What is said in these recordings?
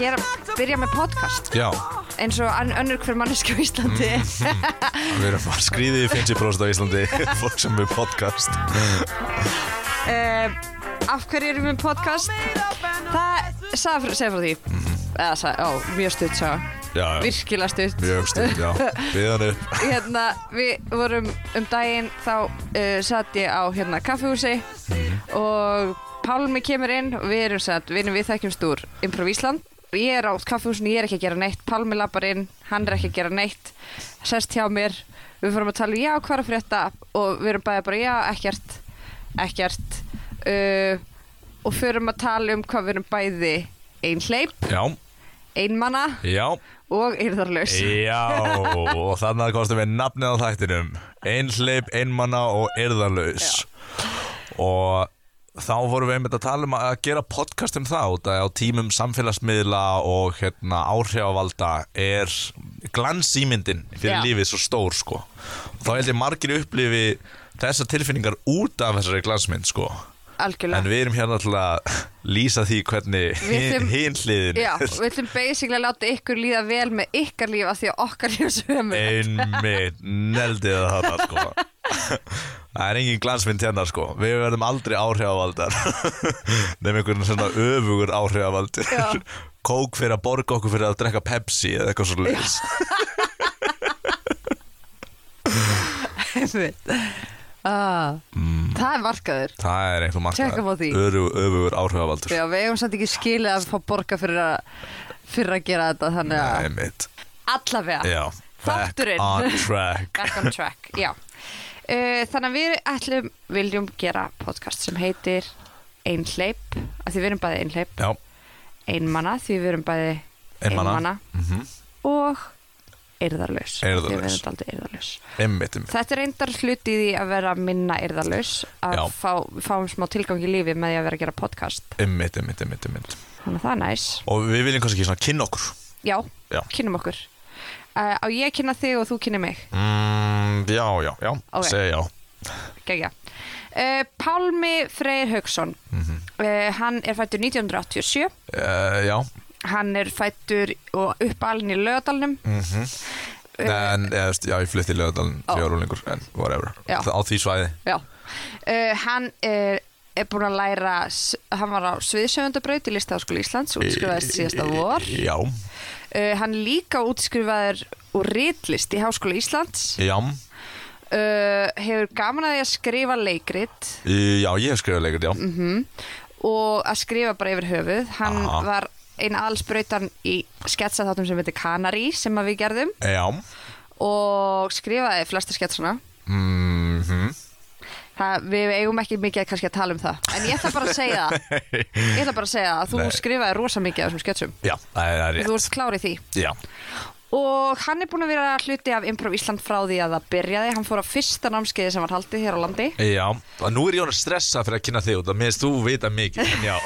gera, byrja með podcast. Já, eins og önnur hver manneski á Íslandi. Við erum bara skrýðið í 50% á Íslandi fólk sem er podcast. Uh, Af hverju erum við með podcast? Það, sagði frá, því. Eða sagði, ó, mjög stutt sá virkilega stutt. Mjög stund, já. Við upp. Hérna, við vorum um daginn þá uh, satt ég á hérna kaffehúsi og Pálmi kemur inn og við erum satt, við, við þekkjumst úr Improv Ísland ég er á kaffehúsinu, ég er ekki að gera neitt. Pálmi lappar inn, hann er ekki að gera neitt. Sest hjá mér, við fórum að tala um já, hvað er að frétta? Og við erum bæði bara já, ekkert ekkert. Uh, og förum að tala um hvað við erum bæði einhleip, Já, einmana já, og yrðarlaus já Og þannig að kostum við nafnið á þættinum. Einhleip, einmanna og yrðarlaus Og þá vorum við einmitt að tala um að gera podcast um það út að á tímum samfélagsmiðla og hérna, áhrifavalda er glansýmyndin fyrir Já. lífið svo stór sko. og þá held ég margir upplifi þessar tilfinningar út af þessari glansmynd sko. Algjörlega. En við erum hérna til að lýsa því hvernig hinn hliðin Já, við ætlum basically að láta ykkur líða vel með ykkar líf af því að okkar líf er sömu einmitt. Neldið það þarna sko. Það er engin glansmynd hérna sko. Við verðum aldrei áhrifavaldar. Nefnum einhvern svona öfugur áhrifavaldur Já. Kók fyrir að borga okkur fyrir að drekka Pepsi eða eitthvað svo leiðis ah, Mm. Það er markaður. Það er einhver markaður. Öfugur áhrifavaldur. Já, við hefum samt ekki skilið að fá borga fyrir að, fyrir að gera þetta þannig að Einmitt. Allavega. Já Þátturinn. Back on track. Back on track, já. Uh, Þannig að við ætlum, viljum gera podcast sem heitir Einhleip því við erum bæði einhleip Já, Einmana því við erum bæði einmana einmana Mhm. og Einmitt Þetta er reyndar hluti í því að vera minna eyrðarlaus að Já. fá, fáum smá tilgang í lífi með því að vera að gera podcast. Einmitt, einmitt, einmitt, þannig að það er næs Og við viljum kannski svona kynna okkur. Já, Já. kynum okkur. Uh, Á ég kynna þig og þú kynni mig? Mm, Já, já, já, Ok. segja já. Gægja uh, Pálmi Freyr Haugsson Mhm. uh, Hann er fættur 1987 uh, Já, Hann er fættur og uppalinn í lögadalnum Mhm. En, eða, já, ég flytti í lögadalinn Ó. fjárúlingur, en whatever. Já. Á því svæði. Uh, Hann er, er búinn að læra Hann var á sviðsjöfundabraut í Listaháskóla Íslands útskrifaðist síðasta vor. Já, uh, Hann líka útskrifaður úr ritlist í Háskóla Íslands. Já, uh, Hefur gaman að því að skrifa leikrit. Já, ég hef skrifað leikrit, já. Mhm. og að skrifa bara yfir höfuð. Hann Aha. var einn aðalsbrautan í sketsaþáttum sem heitir Canary sem við gerðum. Já, og skrifaði flesta sketsana. Mhm. Það, við eigum ekki mikið kannski að tala um það. En ég ætla bara að segja ég ætla bara að segja að þú Nei. skrifaði rosa mikið af þessum sketsum. Já, það er, það er þú rétt. ert klár í því. Já, og hann er búin að vera hluti af Improv Ísland frá því að það byrjaði. Hann fór á fyrsta námskeiði sem var haldið hér á landi. Já Og nú er ég hann að stressa fyrir að kynna þig út Það minnst þú vita mikið, en já.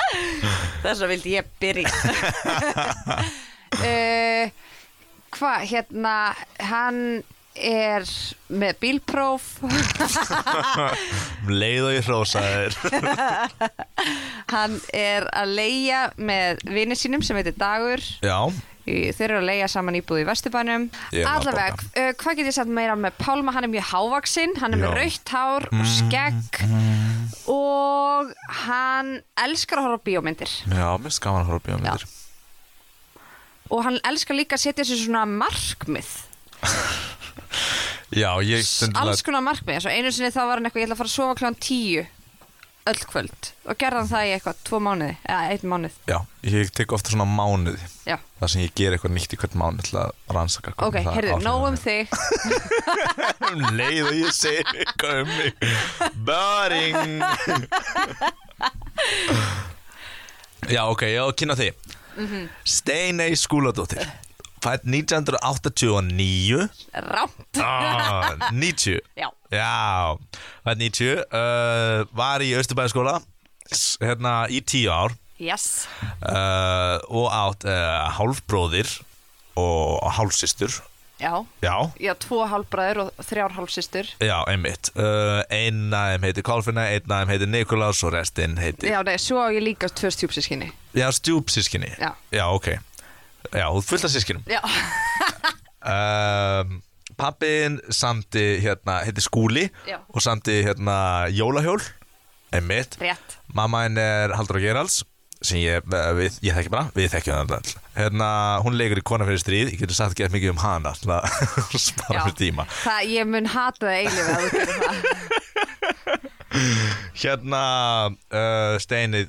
Þess að vildi ég byrja. Uh, hvað hérna hann er með bílpróf. Um leið og ég hrósa þér. Hann er að leia með vini sínum sem heitir Dagur. Já, þeir eru að leia saman íbúð í Vesturbænum. Að borga. uh, hvað get ég sagt meira með Pálma, hann er mjög hávaksinn hann er með Já. Mm. rautt hár og skegg. Og hann elskar að horfa á bíómyndir. Já, mér skaman að horfa bíómyndir. Og hann elskar líka að setja sér svona markmið. Já, ég stundum alls konar markmið. Svo einu sinni þá var hann eitthvað, ég ætla að fara að sofa kljóðan tíu öll kvöld. Og gerði hann það í eitthvað, tvo mánuði eða einn mánuð, Já, ég tek ofta svona mánuði. Já, þar sem ég ger eitthvað nýtt í hvern mánuð til að rannsaka ok, áhrif nóg um þig. Um leið og ég segi eitthvað um mig. Boring. Já, ok, ég á að kynna þig. Mhm. Steinei Skúladóttir Fætt 1989 rámt, ah, 90 já, Já, fætt 90 uh, Var í Östubæðaskóla Hérna í tíu ár. Yes. Uh, Og átt uh, hálfbróðir Og hálfsystur. Já, Já, já, tvo hálfbræður og þrjár hálfsystur. Já, einmitt. Uh, Einn af þeim heitir Kolfinna, einn af þeim heitir Nikolás og restinn heitir Já, nei, svo á ég líka tvö stjúpsískinni Já, stjúpsískinni Já. Já, ok Já, þú fullt af sískinum Já, um, Pappin samti hérna, heitir Skúli Já. og samti hérna Jólahjól. Einmitt. Rétt. Mamma henn er Haldur og Geralds sem ég, eh, við, ég þekki bara, við þekkjum hann all hérna, hún leikur í Kona fyrir stríð. Ég getur sagt ekki mikið um hana að spara fyrir tíma. Það, ég mun hata það eiginlega að þú gerir það. Hérna uh, Steini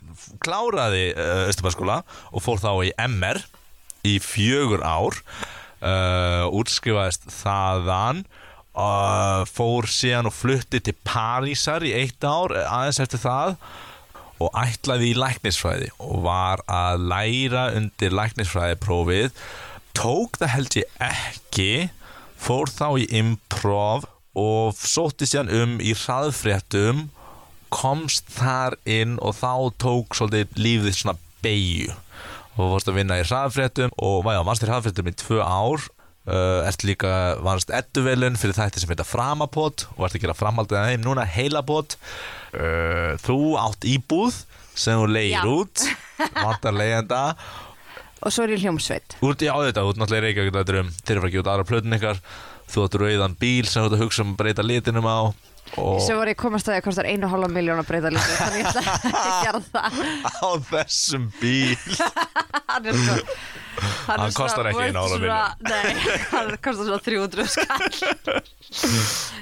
kláraði uh, Östubarskóla og fór þá í MR í fjögur ár uh, útskrifaðist þaðan uh, fór síðan og flutti til Parísar í eitt ár eh, aðeins eftir það og ætlaði í læknisfræði og var að læra undir læknisfræðiprófið. Tók það held ég ekki fór þá í improv og sótti síðan um í hraðfréttum komst þar inn og þá tók svolítið lífið svona beigju og fórst að vinna í hraðfréttum og væja, vannst í hraðfréttum í tvö ár. Uh, ert líka, vannst edduvelun fyrir þætti sem heita Framapot og ert að gera framhaldið að þeim núna Heilapot uh, þú átt íbúð sem þú Já. leigir út vantar leigjenda. Og svo er ég hljómsveit. Út í áðvitað, út náttúrulega Reykjavík þetta um, þeir eru að gefa út aðra plötun ykkar. Þú átt rauðan bíl sem þú ert að hugsa um að breyta litinum á Svo var ég komast að það kostar einu og hálfa miljón að breyta líka Þannig ég ætla að gera það. Á þessum bíl. Hann er sko Hann, Hann kostar ekki worth eina hálfa svona- Nei, hann kostar svona 300 skall.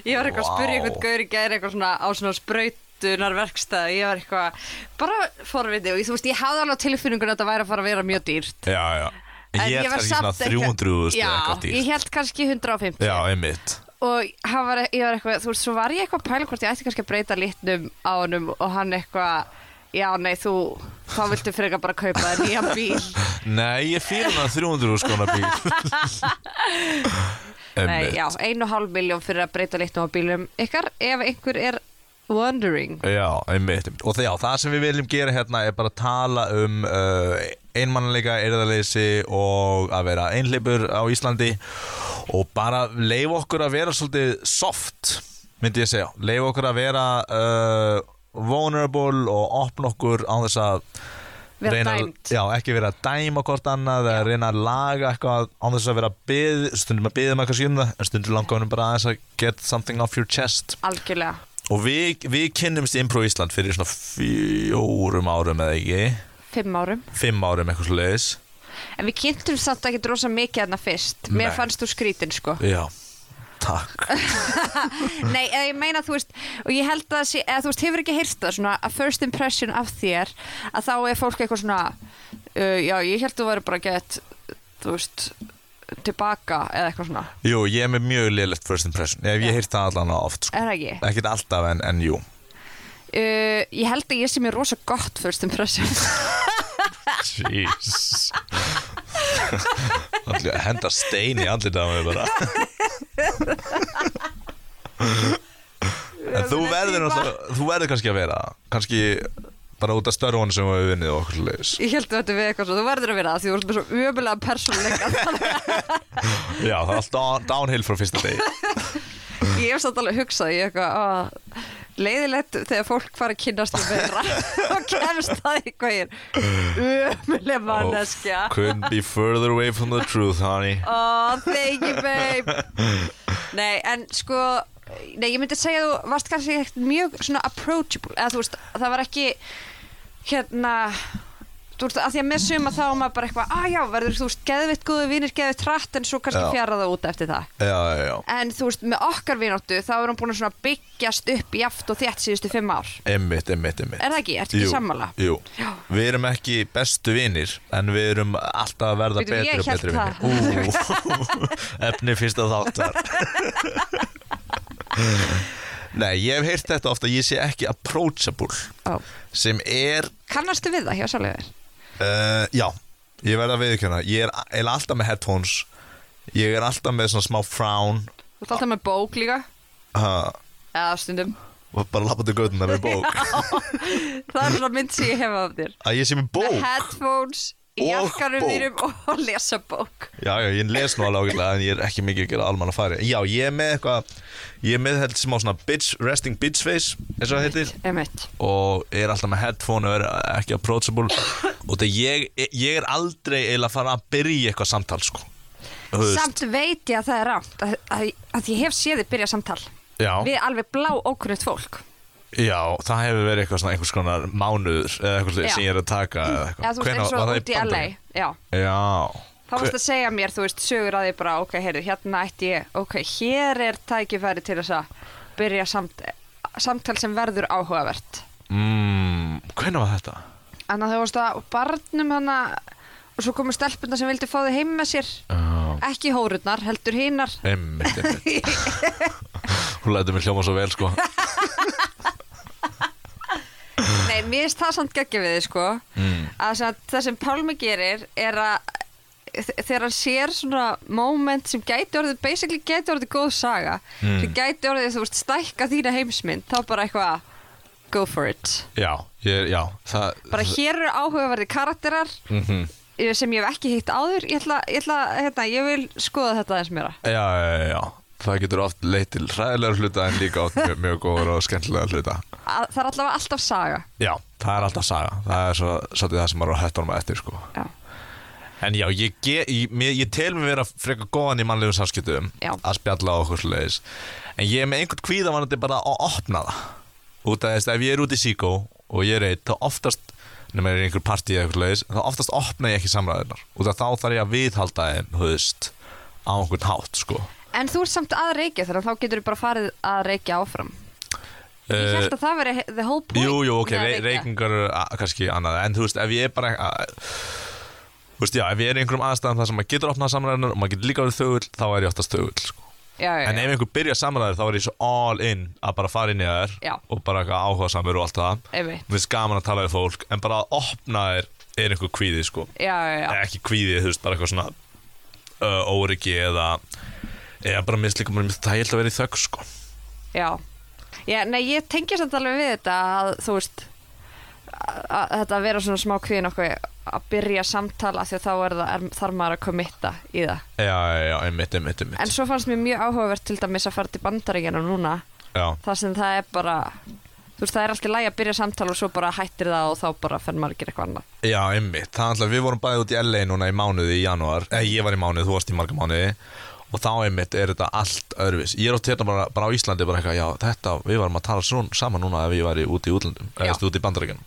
Ég var eitthvað að spyrja einhvern gaur í gæri eitthvað svona á svona sprautunar verkstæð Ég var eitthvað bara forviti og ég, þú veist, ég hafði alveg tilfinningun að þetta væri að fara að vera mjög dýrt. Já, já. En ég held kannski svona samt eitthvað- 300 Já, eitthvað dýrt. ég held kannski 150 já, einmitt og hann var, ég var eitthvað, þú veist, svo var ég eitthvað að pæla hvort ég ætti kannski að breyta litnum á honum og hann eitthvað, já, nei, þú, þá viltu frekar bara kaupa þér nýjan bíl. nei, ég fyrir hann 300 skona bíl nei, já, einu og hálf miljón fyrir að breyta litnum á bílum ykkar, ef einhver er wondering. Já, einmitt. Og það, já, það sem við viljum gera hérna er bara að tala um uh, einmannleika, erðaleysi og að vera einhleipur á Íslandi og bara leif okkur að vera svolítið soft, myndi ég segja. Leif okkur að vera uh, vulnerable og opna okkur á þess að Vera reyna, dæmd. Já, ekki vera að dæma hvort annað eða reyna að laga eitthvað á þess að vera að byð, stundum að byða með eitthvað síðan það, en stundum langar honum bara aðeins að get something off your chest. Algjörlega. Og við, við kynnumst Impro Ísland fyrir svona fjórum árum eða ekki Fimm árum. Fimm árum eitthvað svo leiðis En við kynntum samt ekki drosa mikið þarna fyrst. Mér Nei. fannst þú skrítin, sko. Já, takk Nei, eða ég meina, þú veist, og ég held að, sé, eða þú veist, hefur ekki heyrst það, svona, a first impression af þér, að þá er fólk eitthvað svona, uh, já, ég held þú væri bara gett, þú veist, tilbaka, eða eitthvað svona. Jú, ég er með mjög liðlegt first impression Ef ég heyrt það allan oft sko. Er það ekki? Ekkert alltaf en, en jú Uh, ég held að ég sé mér rosa gott first impression. Jeez Allir henda stein í á mig bara En þú verður náttúrulega Þú verður kannski að vera Kannski bara út af störfunum sem við vinnið og okkur leiðis Ég held að þetta við eitthvað svo, þú verður að vera það því þú ert með svo ömulega persónuleika. Já, það er alltaf downhill frá fyrsta degi ég hef satt alveg hugsað í eitthvað, að leiðilegt þegar fólk fara að kynast um meira og kemst það í er ömulega manneskja. Couldn't be further away from the truth, honey Oh, thank you, babe Nei, en sko Nei, ég myndi segja að þú varst kannski ekkert mjög svona approachable eða þú veist, það var ekki hérna þú veist, að því að með suma þá maður bara eitthvað að já, verður þú veist, geðvitt góðu vinir geðvitt hratt en svo kannski Já. fjara það út eftir það. Já, já, já. En þú veist, með okkar vináttu þá er hann búin að svona byggjast upp jaft og þétt síðustu fimm ár. Einmitt, einmitt, einmitt. Er það ekki? Ertu ekki sammála? Jú, við erum ekki bestu vinir En við erum alltaf að verða ég betri og betri vinir. Efni fyrsta þáttar Nei, ég hef heyrt þetta ofta Ég sé ekki approachable Ó. Sem er Kannastu við það hjá Sálíður? uh, Já, ég verða að viðkjöna Ég er eiginlega alltaf með headphones Ég er alltaf með svona smá frown. Þú ert alltaf með bók líka? Uh, eða stundum. Og bara lappa til göttuna með bók. Það er svona mynd sem ég hef af þér. Að ég sé með með bók headphones í Og lesa bók. Já, já, ég les nú alveg ágætlega en ég er ekki mikið að gera almanna færi Já, ég er með eitthvað Ég er með held sem á svona bitch, resting bitch face eins og það heitir. Einmitt. og er alltaf með headphone og er ekki approachable. Og það ég, ég er aldrei eiginlega að fara að byrja eitthvað samtal sko. Samt veit ég að það er rátt að, að, að ég hef séð þið byrja samtal já, við alveg blá ókunnigt fólk já, það hefur verið eitthvað svona einhvers konar mánuður eða eitthvað sem ég er að taka. Eða þú veist eins og út í LA? Já, Já. Þá varst að segja mér, þú veist, sögur að ég bara ok, heyrðu, hérna ætti ég, ok, hér er tækifæri til þess að byrja samt, samtal sem verður áhugavert. Mm, Hvernig var þetta? Þannig að þú varst að barnum hana og svo komu stelpuna sem vildi fá þig heim með sér. Já, ekki hórurnar, heldur hinar. Einmitt, einmitt. Hún lætur mig hljóma svo vel sko Nei, mér finnst það samt geggja við þið sko. Mm. að það sem Pálmi gerir er að þegar hann sér svona moment sem gæti orðið basically gæti orðið góð saga Mm. sem gæti orðið, þú veist, stækka þína heimsmynd þá bara eitthvað go for it. Já, ég, já það, bara hér eru áhugaverði karakterar mm eh, sem ég hef ekki hitt áður. Ég ætla, ég ætla, hérna, ég vil skoða þetta aðeins meira. Já, já, já, Það getur oft leitt til hræðilegar hluta en líka oft mjög, mjög góður og skemmtilega hluta að, það er allavega alltaf saga. Já, það er alltaf saga. Það er svo, svolítið það sem maður á hættunum eftir sko. Já. En já, ég, ge, ég, mér- ég tel mig vera frekar góðan í mannlegum samskiptum Já. að spjalla á okkur sluðis En ég er með einhvern kvíðavanandi bara að opna það. Út af þess að ef ég er út í síkó og ég er eitt, þá oftast nema er í einhver partí eða eitthvað sluðis þá oftast opna ég ekki samræðunar Út af þá þarf ég að viðhalda þeim, þú veist á einhvern hátt, sko. En þú ert samt að reykja að þá getur þú bara farið að reykja áfram ég held að það veri the whole point Eh, Jú, jú, ok, reykingar kannski annað En þú veist, ef ég er bara Þú veist, já, ef ég er í einhverjum aðstæðan þar sem maður getur opnað samræðunar og maður getur líka verið þögull þá er ég oftast þögull sko. já, já, En ef einhver byrja samræður þá er ég svo all in að bara fara inn í þær og bara áhuga samur og allt það. Mér finnst gaman að tala við fólk en bara að opna þær er einhver kvíði sko. já, já, já. Eða ekki kvíði, þú veist, bara eitthvað svona uh, óryggi eða eða bara minnst líka, mér finnst það að vera í þögg sko. Já, já nei, ég tengi samt alveg við þetta að þú veist að, þetta vera svona smá kvíðin okkur að byrja samtala því að þá er það, er, þarf maður að kommitta í það. Já, já, einmitt, einmitt, einmitt. En svo fannst mér mjög áhugavert til dæmis að fara til bandaríkjana núna Já, þar sem það er bara þú veist það er alltaf lægi að byrja samtala og svo bara hættir það og þá bara fenn maður að gera eitthvað annað. Já, einmitt, það er alltaf, við vorum bæðið út í LA núna í mánuði í janúar, eða ég var í mánuði, þú varst í marga mánuði og þá einmitt er þetta allt öðruvis ég er átt hérna bara, bara á Íslandi bara eitthvað, já þetta, við varum að tala svona, saman núna ef ég væri úti í í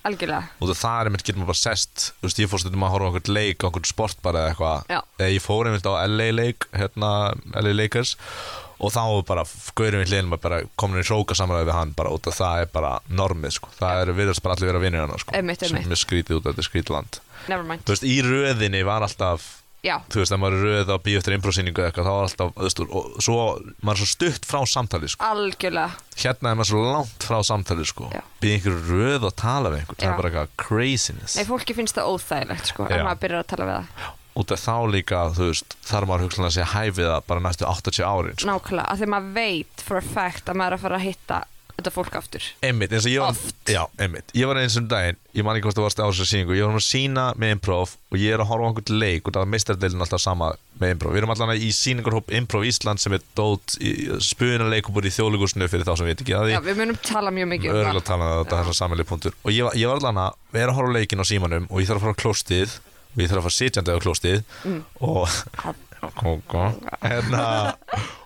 algjörlega, og það er einmitt, getur maður bara sest þú veist, ég fór stundum að horfa einhvern leik einhvern sport bara eða eitthvað, ég fór einmitt á LA leik, hérna, LA Lakers og þá bara, gaurum við hliðin bara komin í hróka samræði við hann bara út af það er bara normið, sko, það er virðast bara allir vera vinnir hann, sko, Einmitt, sem er skrítið út af þetta skrítland never já, þú veist, ef maður er röð á bíu eftir improsýningu eitthvað, þá var alltaf, þú veist, og svo maður er svo stutt frá samtali, sko. Algjörlega. Hérna er maður svo langt frá samtali, sko. Já. býð einhver röð og tala við einhver það Já. er bara eitthvað craziness. Nei, fólki finnst það óþægilegt sko, Já. ef maður byrjar að tala við það. Út af þá líka, þú veist, þarf maður hugsanlega segja hæfið það bara næstu 80 árin, sko. Nákvæmlega, af því maður veit for a fact að maður er að fara að hitta þetta fólk aftur. Einmitt, eins og ég var já, einmitt, ég var eins og um daginn, ég man ekki hvort það varst á þessu síningu, ég var um að sína með improv og ég er að horfa á einhvern leik og það er meistardeilin alltaf sama með improv, við erum allan í síningarhóp improv Ísland sem er dót spuna leikubur í þjóðlegusnu fyrir þá sem veit ekki að því. Já, við munum tala mjög mikið um örgulega tala um þetta þessar sammeili punktur. Og ég, var- ég var allan að vera að horfa leikin á símanum og ég þarf að fara á klóstið og ég þarf að fara sitjandi á klóstið Mm. og kóka hérna,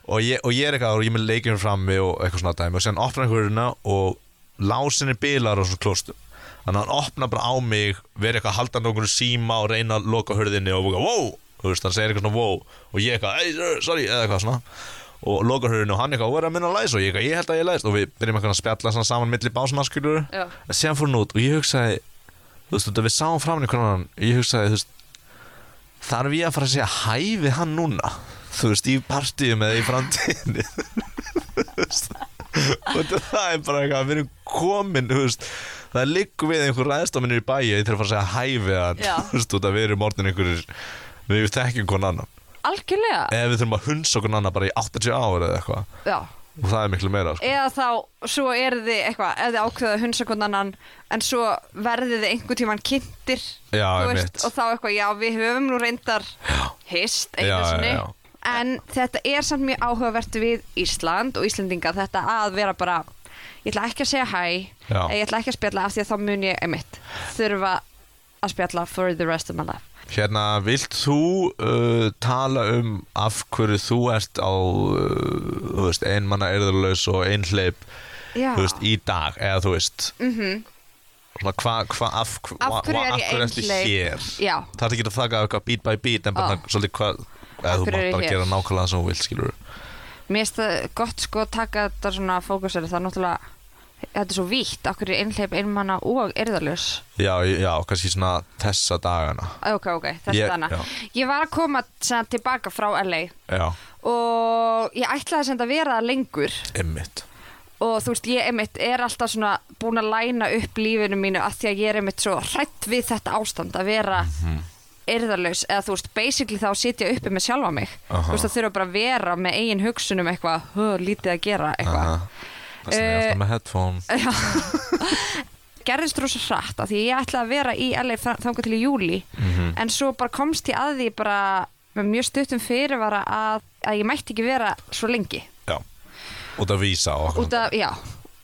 og, ég, og ég er eitthvað og ég með leikinu frammi og eitthvað svona dæmi. Og séðan opnar einhverjuna og lásin er bilar á svona klóstum þannig að hann opnar bara á mig verið eitthvað að halda nokkur síma og reyna að loka hörðinni og bara wow! Þú veist, hann segir eitthvað svona wow. Og ég eitthvað, hey, sorry, eða eitthvað svona. Og loka hörðinni og hann eitthvað, og er að minna að læsa og ég eitthvað, ég held að ég læst og við byrjum eitthvað að spjalla saman milli básmaskilur Já. en síðan fór hann út og ég hugsaði þú veist, við sáum hvernig hann ég hugsaði, þú veist þarf ég að fara að segja hæ við hann núna þú veist, í partíum eða í framtíðinni veist. og það er bara eitthvað við erum komin, þú veist það liggur við einhver ræðstofinir í bæi ég þarf að fara að segja hæ við hann Já. þú veist, út að við erum orðin einhverjir við þekkjum hvern annan algjörlega, eða við þurfum að hunsa hvern annan bara í 80 ár eða eitthvað já og það er miklu meira sko. eða þá svo eru þið eitthvað þið ákveða hunsakondanan en svo verðið þið einhvern tímann kynntir Já, einmitt. og þá eitthvað, já við höfum nú reyndar hist sinni já. En þetta er samt mjög áhugavert við Ísland og Íslendinga þetta að vera bara ég ætla ekki að segja hæ ég ætla ekki að spjalla af því að þá mun ég einmitt þurfa að spjalla for the rest of my life. Hérna, vilt þú uh, tala um af hverju þú ert á uh, einmanna erðurlaus og einhleip í dag, eða þú veist? Mm svona hvað, hva, af, hva, Af hverju er ég já, það er ekki að þakka beat by beat en bara svolítið hvað eða þú mátt bara gera nákvæmlega það sem þú vilt, skilur mér finnst það gott sko að taka þetta svona fókusari það er náttúrulega þetta er svo vítt, okkur er einhleip einmanna og erðalus já, já, kannski svona þessa dagana. Ok, ok, þess Ég- dana já. ég var að koma sem, tilbaka frá LA já, og ég ætlaði sem að vera lengur. Emmitt og þú veist, ég einmitt er alltaf svona búin að læna upp lífinu mínu að því að ég er einmitt svo hrætt við þetta ástand að vera mm eða þú veist, basically þá sitja uppi með sjálfa mig. Aha. þú veist, það þurfa bara að vera með eigin hugsunum eitthvað, "Huh, lítið að gera eitthvað. Það sem Eh, alltaf með headphone. Gerðist rosa hratt af því ég ætlaði að vera í LA þangað til í júli Mhm. en svo bara komst ég að því bara með mjög stuttum fyrirvara að, að ég mætti ekki vera svo lengi. Já, út að vísa og út af, já.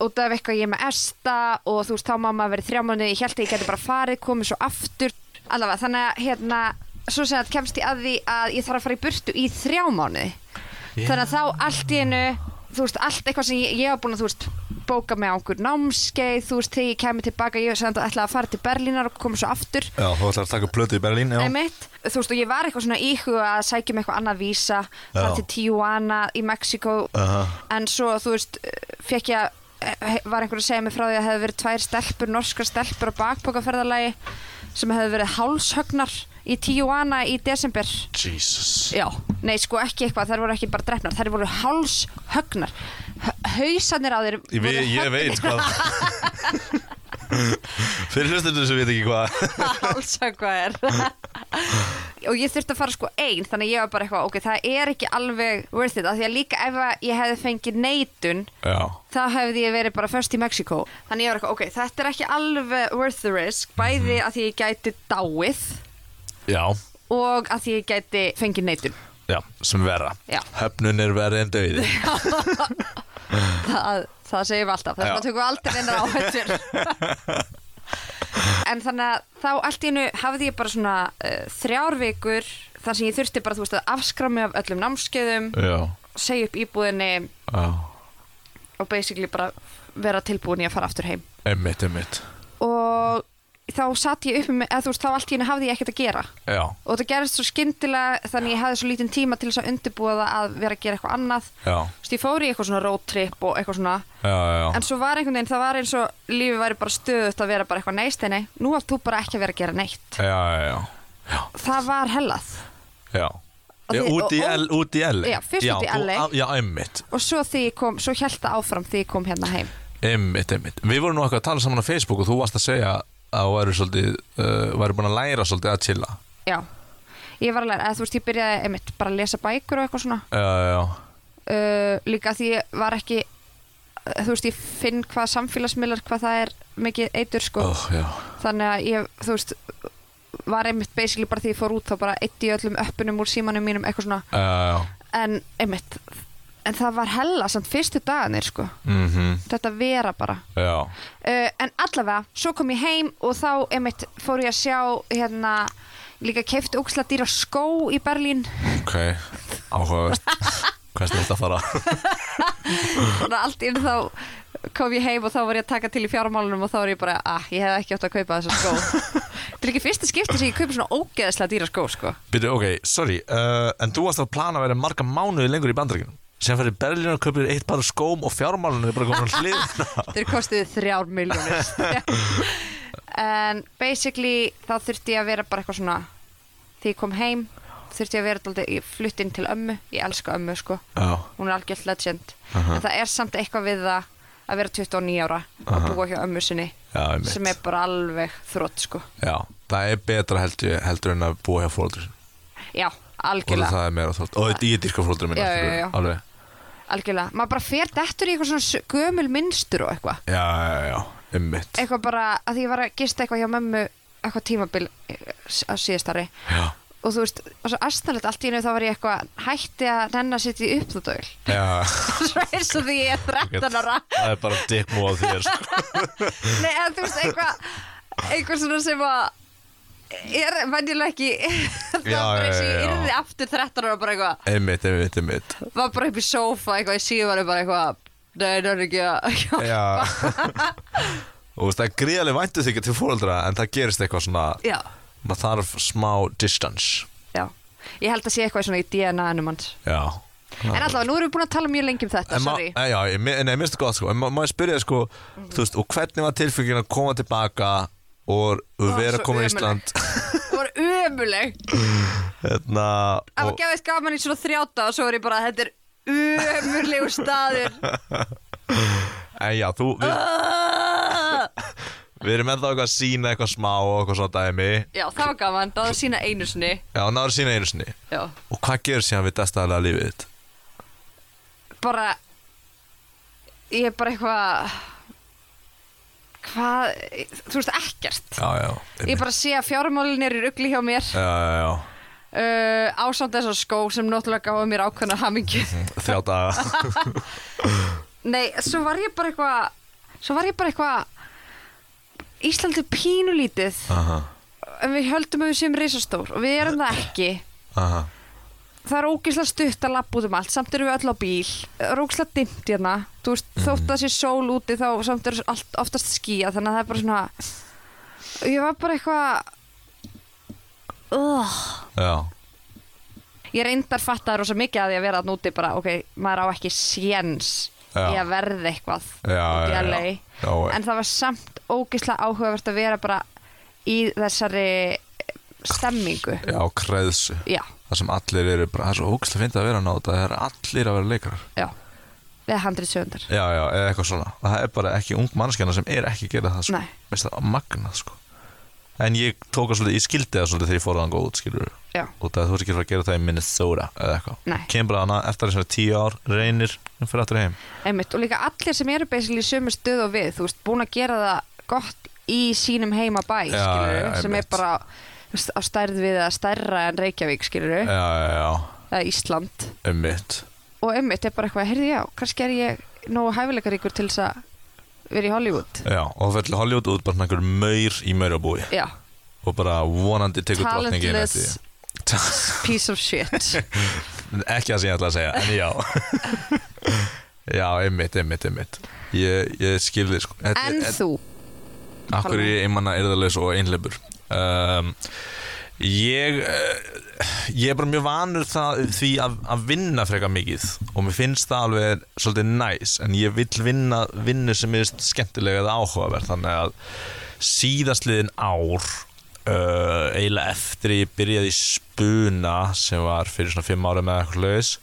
Út af eitthvað ég er með esta og þú veist þá má maður verið þrjá mánuði, ég held að ég geti bara farið komið svo aftur, allavega þannig að hérna, svo sem að kemst ég að því að ég þarf að fara í burtu í þrjá mánuði. Þannig að þá allt í einu þú veist, allt eitthvað sem ég, ég var búin að þú veist, bóka með á einhver námskeið þú veist, þegar ég kemur tilbaka, ég sem þetta ætlaði að fara til Berlínar og koma svo aftur. Já, þú ætlar að taka plötu í Berlín, já. Einmitt, þú veist, og ég var eitthvað svona íhuga að sækja um eitthvað annað vísa Já. til Tijuana í Mexiko Aha. en svo, þú veist, fekk ég að eh, var einhver að segja mig frá því að hefði verið tvær stelpur, norskar stelpur á bakbókaferðalagi sem hefði verið hálshögnar í Tijuana í desember. Jesus. Já, nei sko ekki eitthvað, þær voru ekki bara drefnar, þær voru hálshögnar. Hausarnir á þeir Ég, ve ég veit hvað Fyrir hlustundur sem veit ekki hvað. Hálshögvað er og ég þurfti að fara sko einn þannig að ég var bara eitthvað, ok, það er ekki alveg worth it, af því að líka ef að ég hefði fengið neitun Já, þá hefði ég verið bara först í Mexiko þannig ég var eitthvað, ok, þetta er ekki alveg worth the risk, bæði að því ég gæti dáið já, og að því ég gæti fengið neitun. Já, sem vera Já. Höfnun er verið en döiði það, það segjum við alltaf, þess Já. að tökum við aldrei einar áhættur en þannig að þá allt í einu hafði ég bara svona uh, þrjár vikur þar sem ég þurfti bara, þú veist, að afskra mig af öllum námskeiðum, segja upp íbúðinni já, og basically bara vera tilbúin í að fara aftur heim. Emmitt, emmitt og þá satt ég upp með, eða þú veist, þá allt í einu hafði ég ekkert að gera. Já, og það gerist svo skyndilega þannig ég hafði svo lítinn tíma til þess að undirbúa það að vera að gera eitthvað annað. Já, þú veist, ég fór í eitthvað svona road trip og eitthvað svona. Já, já, en svo var einhvern veginn, það var eins og lífið væri bara stöðut að vera bara eitthvað neist nei, nú átt þú bara ekki að vera að gera neitt. Já, já, já, það var hellað. Já. Já, því- út í og- L, út í L Já, fyrst út í þú- LA. Já, emmitt, og svo því ég kom, svo held það áfram því ég kom hérna heim. Emmitt, emmitt Við vorum nú eitthvað að tala saman á Facebook og þú varst að segja að þú væri svolítið, uh, væri búin að læra svolítið að chilla. Já, ég var að læra, eða þú veist, ég byrjaði einmitt bara að lesa bækur og eitthvað svona. Já, já, uh, líka því ég var ekki þú veist, ég finn hvað samfélagsmiðlar hvað það er mikið eitur sko. Oh, þannig að ég, þú veist var einmitt basically bara því ég fór út þá bara eitt í öllum öppunum úr símanum mínum eitthvað svona, já, en einmitt en það var hella samt fyrstu dagarnir sko, mhm, þetta vera bara. Uh, en allavega, svo kom ég heim og þá einmitt fór ég að sjá hérna, líka keift óksla dýra skó í Berlín. Ok, áhugavert. Hvað er þetta að fara? og allt inn þá kom ég heim og þá var ég að taka til í fjármálunum og þá var ég bara, ah, ég hef ekki átt að kaupa þessa skó. Þetta er ekki fyrsta skipti sem ég kaupa svona ógeðslega dýra skó sko. Byrju, ok, sorry, uh, en þú varst að plana að vera marga mánuði lengur í bandaríkjunum sem fyrir Berlín og kaupir eitt bara skóm og fjármálunum er bara komin að hlýðna þeir kostuði þrjár miljónir en basically þá þurfti ég að vera bara eitthvað svona þegar ég kom heim þurfti ég að vera dálítið, ég flutt inn til ömmu. Ég elska ömmu sko, Já, hún er algjört legend. Aha. en það er samt eitthvað við það að vera 29 ára Aha. og búa hjá ömmu sinni já, sem er bara alveg þrótt sko. Já, það er betra heldur, heldur en að búa hjá fóldur já, og algjörlega. það er meira þrótt og þetta ég dyrka já. alveg algjörlega, maður bara fer dettur í eitthvað svona gömul minnstur og eitthvað. Já, já, já, einmitt. Eitthvað bara, að því ég var að gista eitthvað hjá mömmu eitthvað tímabil eh, á síðastari Já, og þú veist, og svo astanlegt allt í einu þá var ég eitthvað hætti að nenn að setja í já. Svo eins og því ég er 13 ára. Það er bara á þér sko. Nei, en þú veist, eitthvað eitthvað svona sem að er venjulega ekki það var eins og ég yrði aftur 13 ára bara eitthvað, Einmitt, einmitt, einmitt. Var bara upp í sófa eitthvað í síðan bara eitthvað nei, það er ekki að Já. Og þú veist, það er gríðarlega væntu þykja til fóreldra En það gerist eitthvað svona já, Maður þarf smá distance. Já, ég held að sé eitthvað svona í DNA-num hans. Já. En allavega, nú erum við búin að tala mjög lengi um þetta, En sorry. eh, Já, ég, nei, mér finnst það gott sko. En ma- má ég spyrja þig sko Þú veist, og hvernig var tilfengin að koma tilbaka Og, vera svo komin í. Ísland. Það var umuleg Hérna það var gefið gaman í svona þrjáta og svo er ég bara, þetta er umurlegu staður. En já, þú Við, Ah! við erum ennþá eitthvað að sína eitthvað smá Og eitthvað svona dæmi. Já, það var gaman, það var sína einu sinni. Já, náður sína einu sinni. Já, Og hvað gerur síðan við destaðlega lífið þitt? bara ég er bara eitthvað hvað, þú veist ekkert. Já, já ég bara sé að fjármálin er í rugli hjá mér. Já, já, já. Uh, ásamt þessar skó sem náttúrulega gáða mér ákveðna hamingju. Þrjá daga. Nei, svo var ég bara eitthvað svo var ég bara eitthvað Íslandi pínulítið. Aha, en við höldum að við séum reisastór og við erum það ekki. Aha það er ógeðslega stutt að lappa út um allt samt erum við öll á bíl. Það er ógeðslega dimmt hérna. Þú veist, þótt að það sé sól úti þá samt er allt oftast skýja þannig að það er bara svona ég var bara eitthvað uh. Já, ég reyndar fattaði rosa mikið að því að vera þarna úti bara, ok, maður á ekki séns í að verða eitthvað Já, út í já. Já, en það var samt ógeðslega áhugavert að vera bara í þessari stemmingu já, kreðsu já, Það sem allir eru bara, það er svo ógæslega fyndið að vera að náta Það er allir að vera leikarar. Já. Við handrið sögundar Já, já, eða eitthvað svona. Það er bara ekki ung mannskjana sem er ekki að gera það sko. Nei. Veist það, magnað sko. En ég tók að svolítið, ég skildi það svolítið þegar ég fór að út, skilur já, Út af að þú ert ekki að fara að gera það í Minnesota eða eitthvað. Nei. Kemur bara hana eftir þessari tíu ár, reynir, en fyrir aftur heim. Einmitt og líka allir sem eru basically í sömu stöð og við, þú veist, búin að gera það gott í sínum heima bæ Já, skilur, já, sem er einmitt. bara veist, á stærð við að stærra en Reykjavík skilur, já, eða Ísland. Um mitt og einmitt er bara eitthvað, heyrði já, kannski er ég nógu hæfileikaríkur til þess að vera í Hollywood. Já, og það til Hollywood út bara einhver maur í maurabúi já, Og bara vonandi tekur drottningin talentless piece of shit. Ekki það sem ég ætla að segja, en já. Já, einmitt, einmitt, einmitt. Ég, ég skilði sko. En þetta- þú, Akkur ég einmanna erðarlegs og einleipur um, Ég uh, Ég er bara mjög vanur það, því að, að vinna frekar mikið og mér finnst það alveg svolítið næs en ég vill vinna vinnu sem er skemmtilega eða áhugaverð þannig að síðastliðin ár uh, eiginlega eftir ég byrjaði í spuna sem var fyrir svona fimm ára með eitthvað laus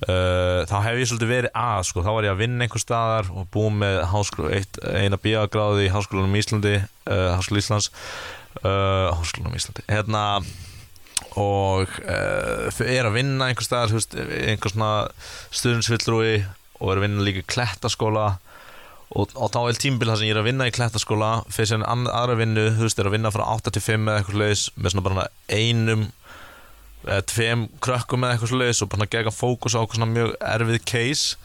Uh, þá hef ég svolítið verið að sko, þá var ég að vinna einhver staðar og búið með eitt, eina bíagráði í Háskólanum Íslandi uh, Háskóla Íslands uh, Háskólanum Íslandi. Hérna og uh, er að vinna einhver staðar, þú veist, einhver svona stuðninsvillrúi og er að vinna líka í klettaskóla. Og, og þá er tímbil það sem ég er að vinna í klettaskóla fyrir sem aðra vinnu, þú veist, er að vinna frá 8 til 5 eða eitthvað leis með svona bara einum eða tveim krökkum eða eitthvað svoleiðis og bara gegga fókus á eitthvað svona mjög erfið case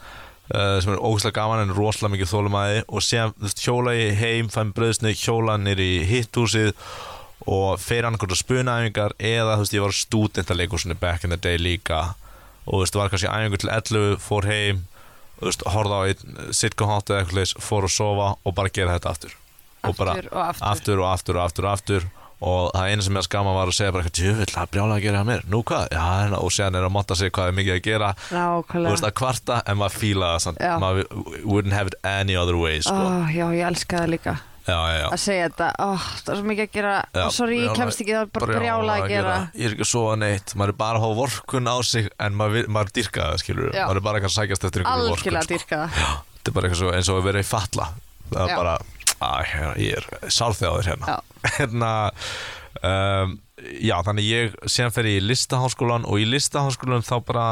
uh, sem er ógæslega gaman en rosalega mikið þólumæði og veist, hjóla ég heim, fæm bröðsnið hjóla nýr í hitthúsið og fer hann eitthvað spunaæfingar eða þú veist ég var stúdentaleikursunni back in the day líka. Og þú veist var kannski æfingur til 11 fór heim þú veist horfða á einn sitcom hot eða eitthvað leis fór að sofa og bara gera þetta aftur. Og bara aftur og aftur, aftur og aftur og aftur og aftur og það eina sem ég að skama var að segja bara eitthvað djöfull, það er brjálega að gera hjá mér, nú hvað? Já, og séðan er að motta sig hvað er mikið að gera. Þú nákvæmlega veist að kvarta en maður fíla það samt, Já. maður wouldn't have it any other way sko. oh, já, ég elska það líka. Já, já, já. Að segja þetta, oh, það er svo mikið að gera. Já, sorry, ég brjálæði- kemst ekki, það er bara brjála að gera. ég er ekki að sofa neitt, maður er bara að hafa vorkun á sig en maður, vi- maður dyrka það skilur Já. maður er bara ekki að sækjast eftir einhverju vorkun algjörlega sko. dýrka það. Þetta er bara eitthvað svo, eins og að vera í falla. Það er Já. bara, að, ég er sálþjáður hérna. Hérna um, já, þannig ég síðan fer ég í listaháskólan og í listaháskólan þá bara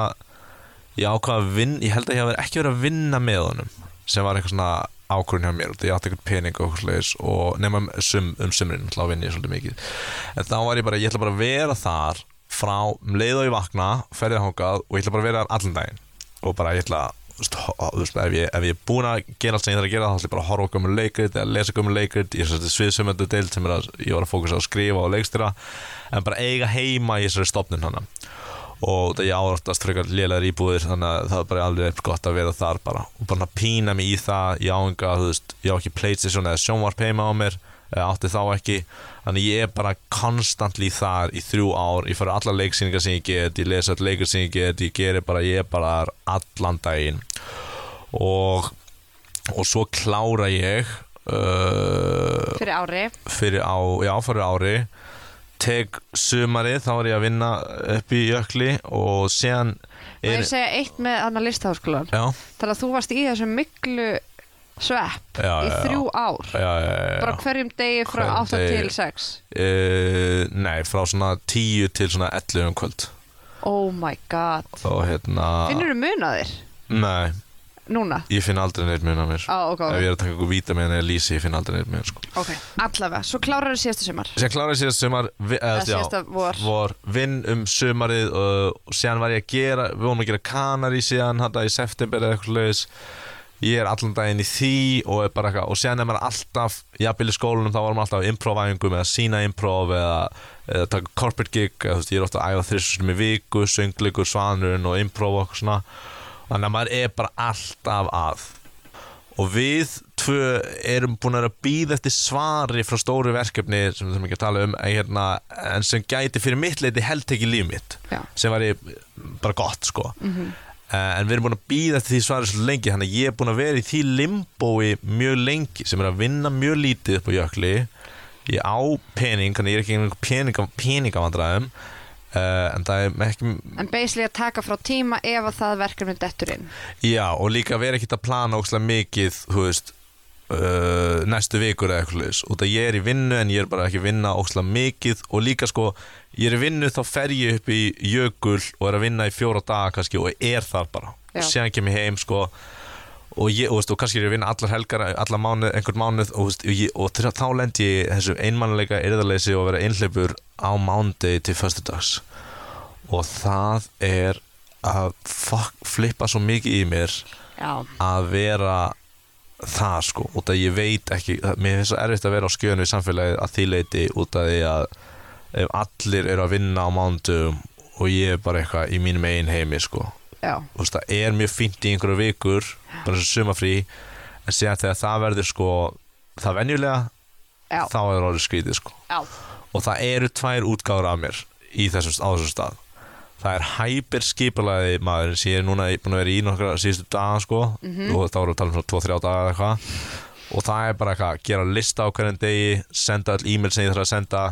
ég ákvað að vinna, ég held að ég hafi ekki verið að vinna með honum sem var eitthvað svona ákvörðin hjá mér ég átti eitthvað pening og eitthvað slegis og nema um, sum, um sumrin þá vinn ég svolítið mikið. En þá var ég bara, ég ætla bara að vera þar frá um leið og ég vakna, ferðið hókað og ég ætla bara að vera þar allan daginn. Og bara ég ætla þú ef, ég, er búin að gera allt sem ég þarf að gera þá ætla ég bara að horfa okkur með leikrit eða lesa okkur með leikrit. Ég er svolítið sviðsumöndu deild sem að ég var að fókusa á að skrifa og leikstýra en bara eiga heima í þessari stofnun hana. Og það ég árættast frekar lélegar íbúðir þannig að það er bara alveg gott að vera þar bara. Og bara pína mig í það ég á enga, þú veist, ég á ekki Playstation eða sjónvarp heima á mér eða átti þá ekki þannig ég er bara konstantli þar í þrjú ár. Ég fara allar leiksýningar sem ég get ég lesa allar leikur sem ég get ég gerir bara, ég er bara þar allan daginn. Og og svo klára ég uh, fyrir ári. fyrir á, já, fyrir ári. Teg sumarið, þá var ég að vinna upp í jökli og síðan og ég segja eitt með annar listaháskólan já, þannig að þú varst í þessum miklu svepp já, í þrjú ár. Bara hverjum degi frá Hverjum 8 degi. til 6 Uh, nei, frá svona 10 til svona 11 um kvöld. Oh my god. Og hérna finnur þú munaðir? Nei, núna? ég finn aldrei neitt mun á mér. Á ok, ef ok, ég er að taka eitthvað víta með henni eða lýsi, ég finn aldrei neitt mun sko. ok, allavega. Svo klárar þú síðasta sumar. Sér kláraði síðast sumar vi, eða, Eða síðasta vor. vor. Vinn um sumarið uh, og síðan var ég að gera Við vorum að gera kanari síðan Þetta í september eða eitthvað leiðis Ég er allan daginn í því og, er bara eitthvað, og síðan er maður alltaf Jafnvel í skólanum þá varum alltaf á improvæfingum Eða sína improv eða, eða taka corporate gig eða, veist, Ég er ofta að æfa þrisum í viku Sönglikur, svanurinn og improv og svona Þannig að maður er bara alltaf að og við tvö erum búin að býða eftir svari frá stóru verkefni sem við þurfum ekki að tala um en, hérna, en sem gæti fyrir mitt leiti held ekki líf mitt Já. sem var bara gott sko Mhm. Eh, en við erum búin að býða eftir því svari svo lengi þannig að ég er búin að vera í því limbói mjög lengi sem er að vinna mjög lítið upp á jökli. Ég á pening, þannig að ég er ekki einhver peninga, peningavandræðum. Uh, en það er ekki en basically að taka frá tíma ef að það verkefni dettur inn. Já, og líka vera ekkert að plana ókslega mikið, þú veist uh, næstu vikur eða eitthvað leis út að ég er í vinnu en ég er bara ekki að vinna ókslega mikið og líka sko ég er í vinnu þá fer ég upp í jökul og er að vinna í fjóra daga kannski og er þar bara. Og séðan kem ég heim sko og, ég, og, veist, og kannski er ég að vinna allar helgar allar mánuð, einhvern mánuð og, veist, og, ég, og þá lendi ég þessu einmannleika erðarleysi og vera einhleipur á mánuði til föstudags. Og það er að fuck, flippa svo mikið í mér já, að vera það sko, út að ég veit ekki mér finnst svo erfitt að vera á skjönu í samfélagið að því leiti út að því að ef allir eru að vinna á mándum og ég er bara eitthvað í mínum eigin heimi sko, þú veist það er mjög fínt í einhverju vikur, bara og sumafrí en síðan þegar það verður sko það venjulega, já, þá er orðið skrítið sko. Já. og það eru tvær útgáður af mér í þessum, á þessum stað það er hæper skipulaði maður sem ég er núna búin að vera í nokkra síðustu daga sko. Og þá erum við að tala um svona 2-3 daga eða eitthvað. Og það er bara eitthvað, gera lista á hverjum degi senda all e-mail sem ég þarf að senda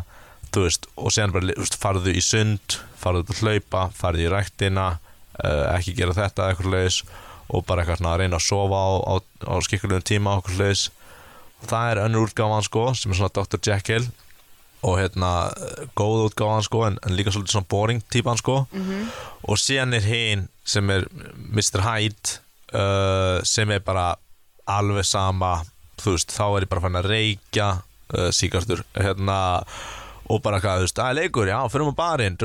þú veist, og síðan bara veist, farðu í sund, farðu til að hlaupa farðu í ræktina, uh, ekki gera þetta eitthvað leis og bara eitthvað svona að reyna að sofa á, á, á skikkulegum tíma eitthvað leis og það er önnur útgáfan sko sem er svona Dr. Jekyll og hérna góð útgáfan sko en, en líka svolítið svona boring típan sko. Og síðan er hinn sem er Mr. Hyde uh, sem er bara alveg sama þú veist, þá er ég bara fann að reykja uh, síkartur hérna og bara eitthvað, þú veist, að leikur, já, fyrir á barinn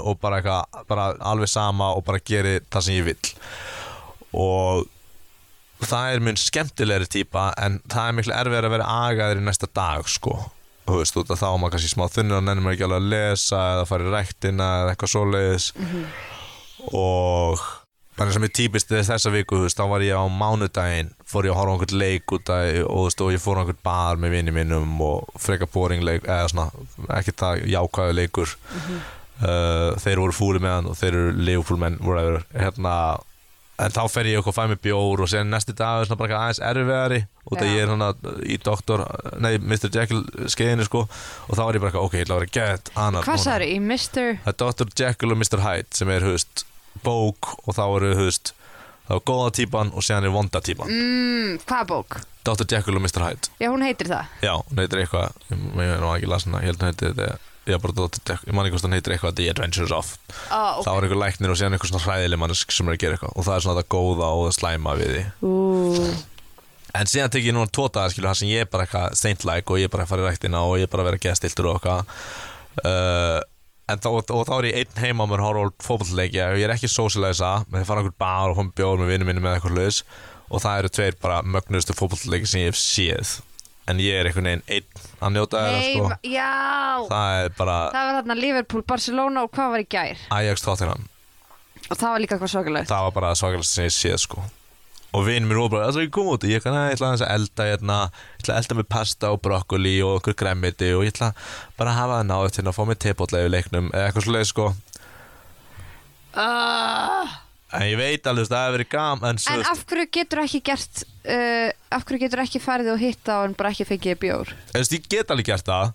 og bara eitthvað, bara alveg sama og bara geri það sem ég vill. Og það er minn skemmtilegri típa en það er miklu erfiðar að vera agaður í næsta dag sko þú veist, út af þá maður kannski smá þunnur og nennir maður ekki alveg að lesa eða fara í ræktina eða eitthvað svoleiðis. Og bara sem er típist þess þessa viku, þú veist, þá var ég á mánudaginn fór ég að horfa einhvern leik út af, og, þú veist, og ég fór einhvern bar með vinni mínum og freka boring leik eða svona, ekki það jákvæðu leikur. Uh, þeir voru fúli með hann og þeir eru Liverpool menn whatever, hérna en þá fer ég okkur að fæ mig bjór og sen næsti dag er svona bara aðeins erfiðari af Já. ég er svona í doktor nei, Mr. Jekyll skeiðinu sko og þá var ég bara ok, ég ætla að vera gett annar Hvað sagður í Mr. Það er Dr. Jekyll og Mr. Hyde sem er, hufst, bók og þá eru, hufst, þá er góða típan og síðan er vonda típan. Mm, hvað bók? Dr. Jekyll og Mr. Hyde. Já, hún heitir það Já, hún heitir eitthvað, ég ég er nú ekki lasin að, ég held hún heitir þetta ég, man ekki hvort hann heitir eitthvað The Adventures of. Ah, þá er einhver læknir og síðan einhver svona hræðileg mannesk sem er að gera eitthvað. Og það er svona það góða og það slæma við því. Ú, en síðan tek ég núna tótaða skilur það sem ég er bara eitthvað saint-like og ég er bara að fara í ræktina og ég er bara að vera geðstiltur og eitthvað. Uh, en þá, og þá er ég einn heima á mér horf á fótballleikja og ég er ekki socialisa með að fara einhver bar og fá mér bjóð með vinnum minni með eitthvað hlutis og það eru tveir bara mögnustu fótballleiki sem ég hef séð en ég er einhvern veginn einn að njóta þeirra sko. já. Það er bara Það var þarna Liverpool, Barcelona og hvað var í gær? Ajax Tottenham. Og það var líka eitthvað svakalegt það var bara það svakalast sem ég séð sko. Og vinn mér og bara, það er ekki koma út? Ég ætla aðeins að elda hérna ég ætla að elda með pasta og brokkoli og okkur gremmiti og ég ætla bara að hafa það náðu til að fá mér tepotla yfir leiknum eða eitthvað svoleið sko. Uh, en ég veit alveg það hefur verið gam en, En af hverju getur ekki gert uh, Af hverju getur ekki farið og hitta og en bara ekki fengið bjór? Þú veist, ég get alveg gert það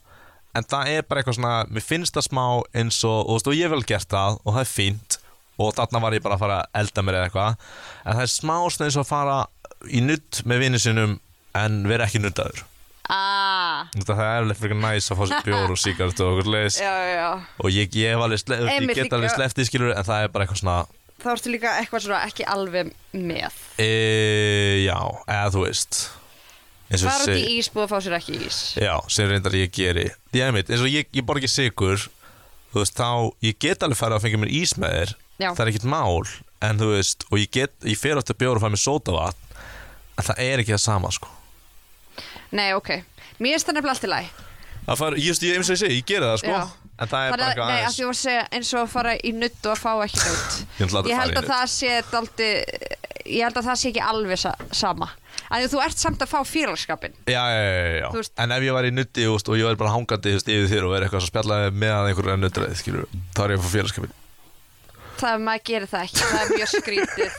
en það er bara eitthvað svona mér finnst það smá eins og og, þú veist, og ég hef vel gert það og það er fínt og þarna var ég bara að fara að elda mér eða eitthvað en það er smá svona eins og að fara í nutt með vinnu sinum en vera ekki nuttaður Ah, það er eftir fyrir næs að fá sér bjór og síkart og okkur leis já, já og ég, ég hef alveg, sleftið skilur en það er bara eitthvað svona Þá ertu líka eitthvað svona ekki alveg með. E, já, eða þú veist. Fara út í ís búið að fá sér ekki ís. Já, sem reyndar ég geri. Ég er mitt, eins og ég, ég borg ekki sigur Þú veist, þá, ég get alveg farið að fengja mér ís með þér. Já. Það er ekkert mál En þú veist, og ég get, ég fer átt að bjóra og fæ mér sótavatn En það er ekki það sama, sko. Nei, ok. Mér finnst það nefnilega allt í læg Það far, ég, veist, ég, eins og ég segi, ég geri það, sko. Já. En það er bara Nei, eitthvað að aðeins. var að segja eins og að fara í nutt og að fá ekki nutt Ég að fara held að það sé daldi Ég held að það sé ekki alveg sa sama. Að Þú ert samt að fá félagskapin Já, já, já, já, veist- En ef ég var í nutti og ég var bara hangandi yfir þér og verið eitthvað svo spjallaði með að einhverju nuttræði, skilur þá er ég að fá félagskapin Það maður gerir það ekki, það er mjög skrítið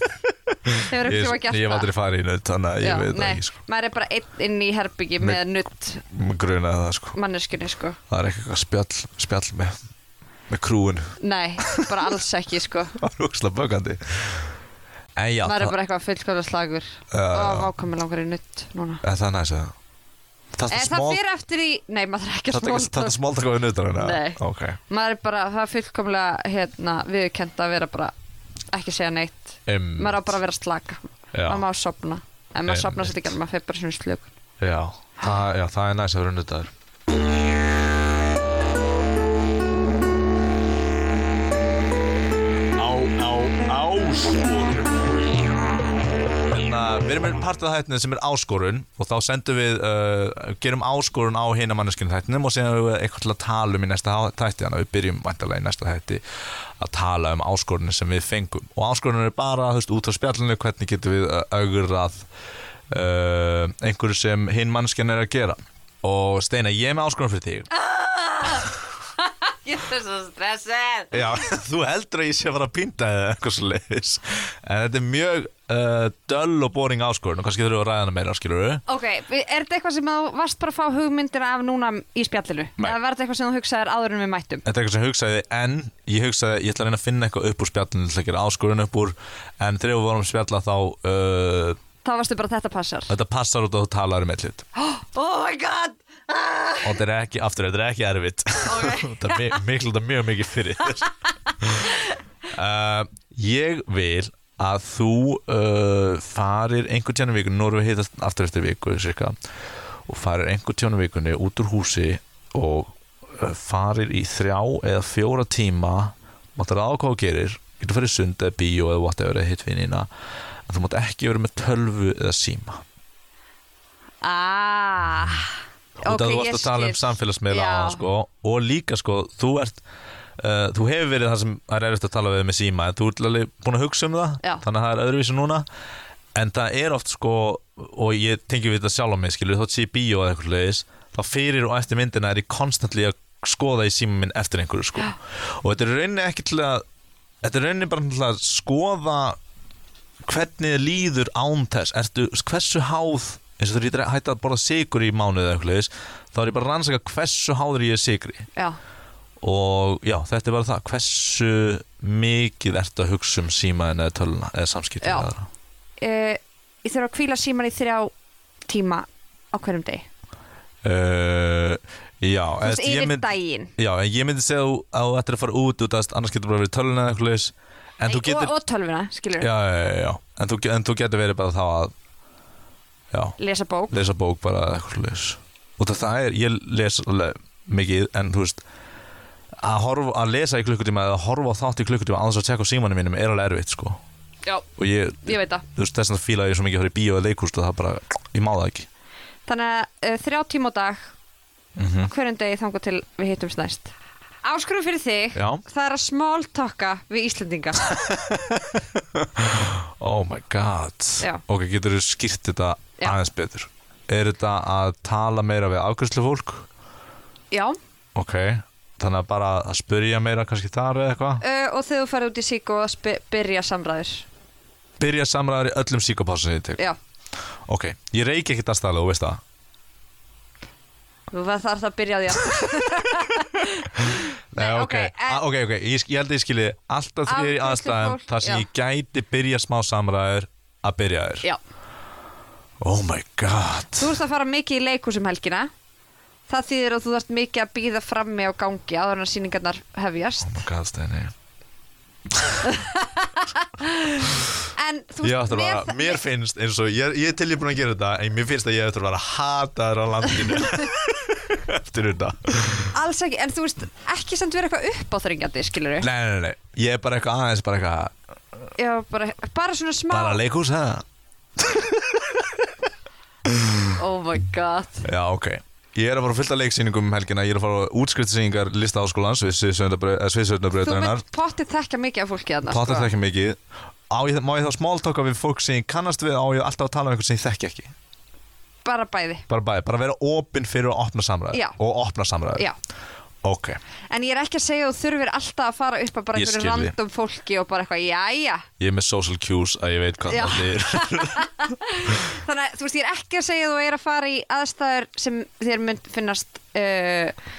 Hefur ekki tíma gert ég hef það. aldrei farið í nutt, þannig að ég veit það nei, ekki, sko. Maður er bara einn inn í herbyggi Nei. með nutt Mér grunaði það, sko. manneskunni sko. Það er eitthvað spjall, spjall með, með krúin. Nei, bara alls ekki sko. Það er úkslega bögandi En já, maður er það, bara eitthvað fullkvæmlega slagur. Já, og já. vákomi langar í nutt núna. En það er næst að Það er fyrir eftir í, nei maður er ekki að Það er smólta á nuttar hérna. Nei. Ok, Maður er bara, það er fullkomlega hérna, viðurkend að vera bara ekki segja neitt. Um, Maður á bara að vera slaka. Já, Maður má sopna En maður sopna Einmitt. sér ekki, maður fyrir bara svona slökun. Já, það, já, það er næst að vera nuttar Á, á, áskorun Hérna, við erum með part af þættinu sem er áskorun og þá sendum við, uh, gerum áskorun á hina manneskinu þættinum og síðan erum við eitthvað til að tala um í næsta þætti þannig að við byrjum vantarlega í næsta þætti að tala um áskorunni sem við fengum. Og áskorun er bara, veist, út á spjallinu hvernig getum við uh, augrað uh, einhverju sem hinn manneskinu er að gera. Og Steina, ég er með áskorun fyrir þig. Ég er svo stressið Já, þú heldur að ég sé að fara að pínta eða eitthvað svo leiðis En þetta er mjög uh, döll og boring áskorun og kannski þurfum við að ræða hana meira, skilur við Ok, er þetta eitthvað sem þú varst bara að fá hugmyndir af núna í spjallinu? Nei. Eða var þetta eitthvað sem þú hugsaðir áður en við mættum? Þetta er eitthvað sem ég hugsaði en ég hugsaði, ég ætla að reyna að finna eitthvað upp úr spjallinu til að gera áskorun upp úr en þegar við vorum að spjalla þá uh, Þá varstu bara þetta passar þetta passar út að þú talar um eitt hlut Oh my god ah. og þetta er ekki, aftur, þetta er ekki erfitt þetta er mi- miklu, þetta er mjög mikið fyrir þér uh, Ég vil að þú uh, farir einhvern tjánu vikunni, nú erum við hittast aftur eftir viku cirka, og farir einhvern tjánu vikunni út úr húsi og uh, farir í þrjá eða fjóra tíma máttar að hvað þú gerir getur farið sund eða bíó eða whatever eða hitt vinnina en þú mátt ekki vera með tölvu eða síma. Ah. Út að þú varst að tala um samfélagsmiðla sko, og líka sko, þú ert uh, þú hefur verið það sem er erfitt að tala við með síma en þú ert alveg búin að hugsa um það Já. þannig að það er öðruvísi núna. En það er oft sko og ég tengi við þetta sjálf á mig skilur þótt sé í bíó eða eitthvað leiðis þá fyrir og eftir myndina er ég konstantli að skoða í síma minn eftir einhverju sko. Og þetta er rauninni ekki til að þetta er rauninni bara til að skoða hvernig þér líður án þess. Ertu, hversu háð eins og þú er hægt að borða sigur í mánuð eða eitthvað leiðis, þá er ég bara að rannsaka hversu háður ég er sigri Já, og já, þetta er bara það hversu mikið ertu að hugsa um símaðin eða töluna eða samskipti Já. með aðra. uh, ég þurfa að hvíla síman í þrjá tíma á hverjum deg uh, Já, Þú veist, eða, yfir mynd, daginn. Já, en ég myndi segja að þú ættir að fara út út að annars getur bara verið tölun eða eitthvað þú getur, og, og tölvuna, skilur já, já, já, já. En þú, en þú getur verið bara þá að já, lesa bók. Lesa bók bara eða eitthvað og það er, ég les mikið en þú veist að, horfa, að lesa í klukkutíma eða horfa á þátt í klukkutíma þess að tjekka á símanum mínum er alveg erfitt sko. Já, og ég, ég veit það. þú veist þess að fíla ég svo mikið að fara í bíó eða leikúst og það bara, ég má það ekki. Þannig að uh, þrjá tíma á dag mm hverjum degi þangur til við hittumst næst? Áskurum fyrir þig Já. Það er að smáltakka við Íslendinga. Oh my god. Já. Ok, getur þú skýrt þetta Já. aðeins betur? Er þetta að tala meira við afgjörslu fólk? Já, Ok, þannig að bara að spyrja meira kannski þar eða eitthvað? Uh, og þegar þú farið út í sík og að byrja samræður. Byrja samræður í öllum síkopásum sem ég tek? Já, Ok, ég reiki ekkert aðstæðlega, þú veist það? Þú þarf það að byrja á því aftur. Nei, ok, ok, en- A- ok, ok, ég, ég held að ég skilji alltaf því í Afgreiðslu aðstæðum fólk, þar sem já. ég gæti byrja smá samræður að byrja þér. Já, Oh my god. Þú ert að fara mikið í leikhúsum helgina Það þýðir að þú þarft mikið að býða frammi á gangi áður en að sýningarnar hefjast. Oh god, En þú að mér- vera, mér finnst eins og ég, ég er til ég búin að gera þetta en mér finnst að ég ætti að vera hataður á landinu. Eftir þetta. Alls ekki, en þú veist ekki samt vera eitthvað uppáþringjandi, skilur Nei, nei, nei, ég er bara eitthvað aðeins bara eitthvað, Já, bara, bara svona smá. Bara leikús, ha? Oh my god. Já, ok Ég er að fara að fylta leiksýningum um helgina. Ég er að fara að útskriftsýningar lista áskólans við Þú sviðsöndabræðarinnar mynd pottið þekka mikið af fólki þarna Pata sko. þekki mikið. Á ég, Má ég þá smáltóka við fólk sem ég kannast við? Á ég alltaf að tala um einhvern sem ég þekki ekki? Bara bæði. Bara bæði, bara vera opinn fyrir að opna samræður Já. Og opna samræður. Já, Ok, en ég er ekki að segja að þú þurfir alltaf að fara upp að bara einhverju random fólki og bara eitthvað, jæja. Ég er með social cues að ég veit hvað það þýðir Þannig að þú veist, ég er ekki að segja að þú er að fara í aðstæður sem þér mynd finnast uh,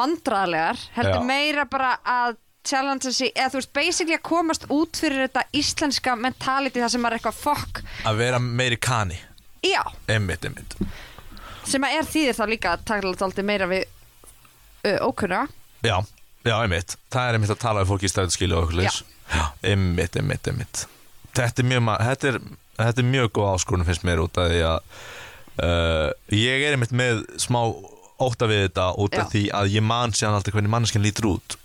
vandraðlegar heldur Já. meira bara að challenge sig, eða þú veist, basically að komast út fyrir þetta íslenska mentality það sem er eitthvað fokk Að vera meiri kani. Já, Emmitt, emmitt sem að er þýðir þá líka að taka alltaf meira við ókunna. Já, já, einmitt. Það er einmitt að tala við fólki í stræðskilu og okkur leys einmitt, einmitt, einmitt. Þetta er mjög, þetta er, þetta er mjög góð áskorun finnst mér út af því að uh, ég er einmitt með smá óta við þetta út af því að ég man séðan alltaf hvernig manneskinn lítur út.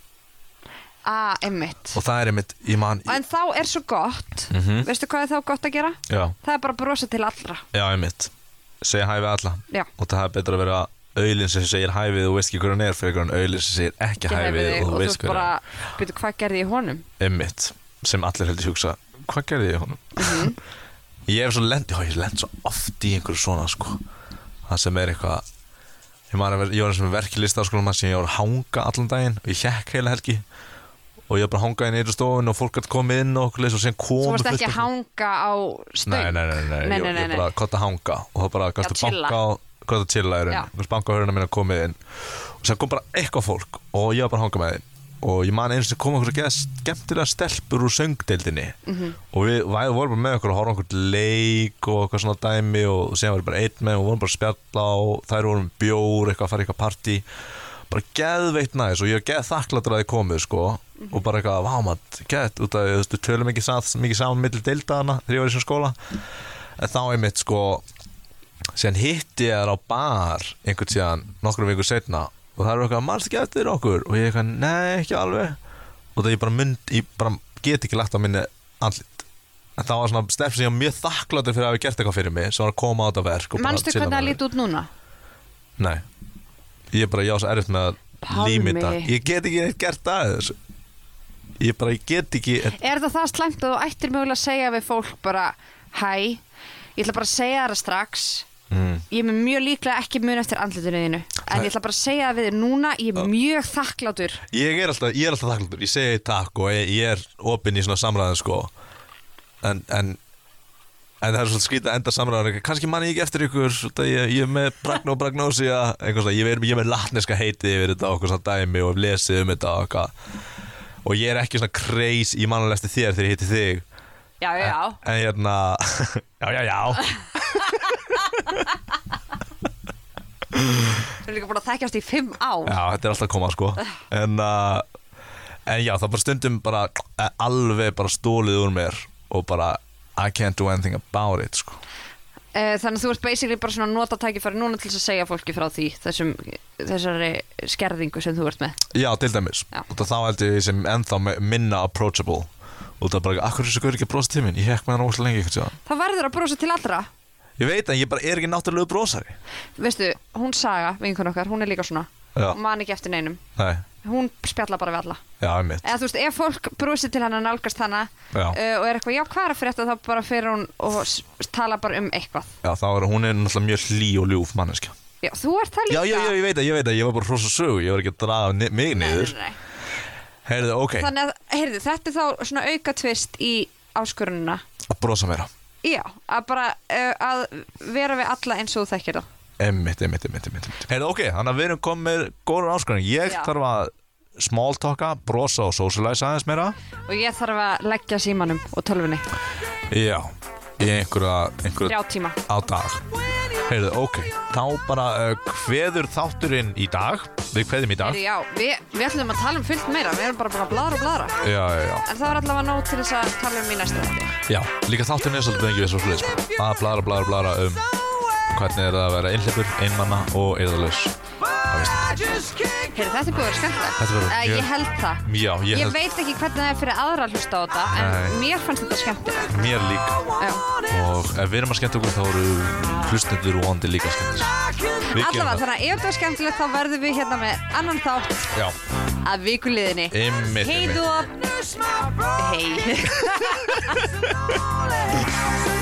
Ah, einmitt. Og það er einmitt, man En þá er svo gott. Mhm. Veistu hvað er þá gott að gera? Já, Það er bara brosa til allra. Já, einmitt. Segja hæfi alla. Já. og það er betra að vera auðlinn sem segir hæfið og þú veist ekki hver hann er fyrir en auðlinn sem segir ekki hæfið og og þú þú veist veist hver bara hann Byrju, hvað gerði ég honum? Emmitt, sem allir heldur hugsa Hvað gerði ég honum? Mhm. ég hef svo lent, já ég lent svo oft í einhverju svona sko Það sem er eitthvað Ég, man, ég var eins og verkilista á skólum sem ég var að hanga allan daginn og ég hjekk heila helgi og ég var bara að hanga inn í einu stofun og fólk gæti komið inn og okkur leys og sen Þú komu varst ekki að hanga á stöng Nei, nei, nei, nei, nei, ég, nei, ég nei. bara gott að hanga og það bara chilla. banka á gott að chilla banka á höruna mín að komið inn. Og sem kom bara eitthvað fólk og ég var bara að hanga með þeim. Og ég man eins og kom okkur að geða skemmtilega stelpur úr söngdeildinni. Mhm. og við vorum bara með okkur að horfa okkur leik og eitthvað svona dæmi og síðan var bara einn með og vorum bara að spjalla og þær vorum með bjór eitthvað að fara eitthvað partí. Bara geðveitt næs og ég er geð þakkláttur að þið komið sko. Og bara eitthvað, vá maður, geð út af því, þú veist, við tölum ekki satt, mikið saman millir deildaðana þegar ég var í svona skóla. En þá er mitt sko síðan hitti ég þær á bar einhvern síðan nokkrum vikur setna og það er eitthvað, mannst ekki eftir okkur? Og ég eitthvað, nei, ekki alveg. Og það ég bara mynd, ég bara get ekki lagt á minni andlit. En það var svona stefn sem ég var mjög þakkláttur fyrir að hafa gert eitthvað fyrir mig sem var að koma á þetta verk Manstu hvernig það líti út núna? Nei. Ég er bara, ég á svo erfitt með að Pálmi. límita. Ég get ekki neitt gert að þessu. Ég bara, ég get ekki Er það það slæmt að þú ættir mögulega að segja við fólk bara Hæ, ég ætla bara að segja það strax mm, Ég er mjög líklega ekki mun eftir andlutinu þínu. En ég ætla bara að segja það við þér núna Ég er mjög þakklátur Ég er alltaf, ég er alltaf þakkláttur. Ég segi takk og ég, ég er opinn í svona samræðin sko. En, en En það er svolítið skrítið að enda samræðan Kannski man ég ekki eftir ykkur ég, ég er með bragn og bragnósi Ég, ég er með latneska heiti yfir þetta okkur svona dæmi og lesið um þetta eitthvað. Og ég er ekki svona kreis í mannuleg eftir þér þegar ég hitti þig. Já, já, já. En hérna Já, já, já Við erum líka búin að þekkjast í fimm ár. Já, þetta er alltaf að koma sko. En, uh, en já, það bara stundum bara eh, alveg bara stólið úr mér og bara I can't do anything about it sko. Eh, Þannig að þú ert basically bara svona að nota tækifæri núna til þess að segja fólki frá því þessum, þessari skerðingu sem þú ert með. Já, til dæmis. Já. og þá held ég sem ennþá me- minna approachable. Það er bara, akkur er þessu gaur ekki að brosa til minn ég hekk með hann óslega lengi eitthvað. Það verður að brosa til allra Ég veit en ég bara er ekki náttúrulega brosari. Veistu, hún Saga, vinkun okkar, hún er líka svona. Já. Hún man ekki eftir neinum. Nei, Hún spjalla bara við alla. Já, einmitt. Eða þú veist, ef fólk brosir til hennar nálgast hana Já. uh, og er eitthvað, já, hvað er að frétta? þá bara fyrir hún og s- tala bara um eitthvað. Já, þá er hún er náttúrulega mjög hlý og ljúf manneskja. Já, þú ert það líka Já, já, já, ég veit að, ég veit að, ég var bara hross og sög Ég var ekki að draga ni- mig Nei, niður. nei, nei. Heyrðu, ok, Þannig að, heyrðu, þetta er þá svona auka tvist í áskorunina. Að brosa meira Já, að bara uh, að vera við alla eins og þekkir það Emmitt, emmitt, emmitt, emmitt Heyrðu, ok, þannig að við erum komið góður áskorun Ég Já. þarf að small talka, brosa og socialize aðeins meira. Og ég þarf að leggja símanum og tölvunni. Já, í einhverja, einhverja þrjá tíma. á dag Heyrðu, ok, þá bara uh, hveður þátturinn í dag. Við hveðum í dag. Heyrðu, Já, við, við ætlum að tala um fullt meira. Við erum bara búin að bladra og bladra Já, já, já. En það var allavega nóg til þess að tala um í næsta þátti Já, líka þátturinn er svolítið engið svo sko. að blara, blara, blara um hvernig er það að vera einhleipur, einmanna og eðalus Heyrðu, þetta er búin að vera skemmtilegt mjög- Ég held það. Já, ég Ég held veit ekki hvernig það er fyrir aðra að hlusta á þetta en mér fannst þetta skemmtilegt. Mér líka. Já. og ef við erum að skemmta okkur þá eru hlustendur og vondi líka skemmt Við gerum Allavega, það. þannig að ef þetta var skemmtilegt þá verðum við hérna með annan þátt Já, að vikuliðinni einmitt, Hey einmitt. þú Hey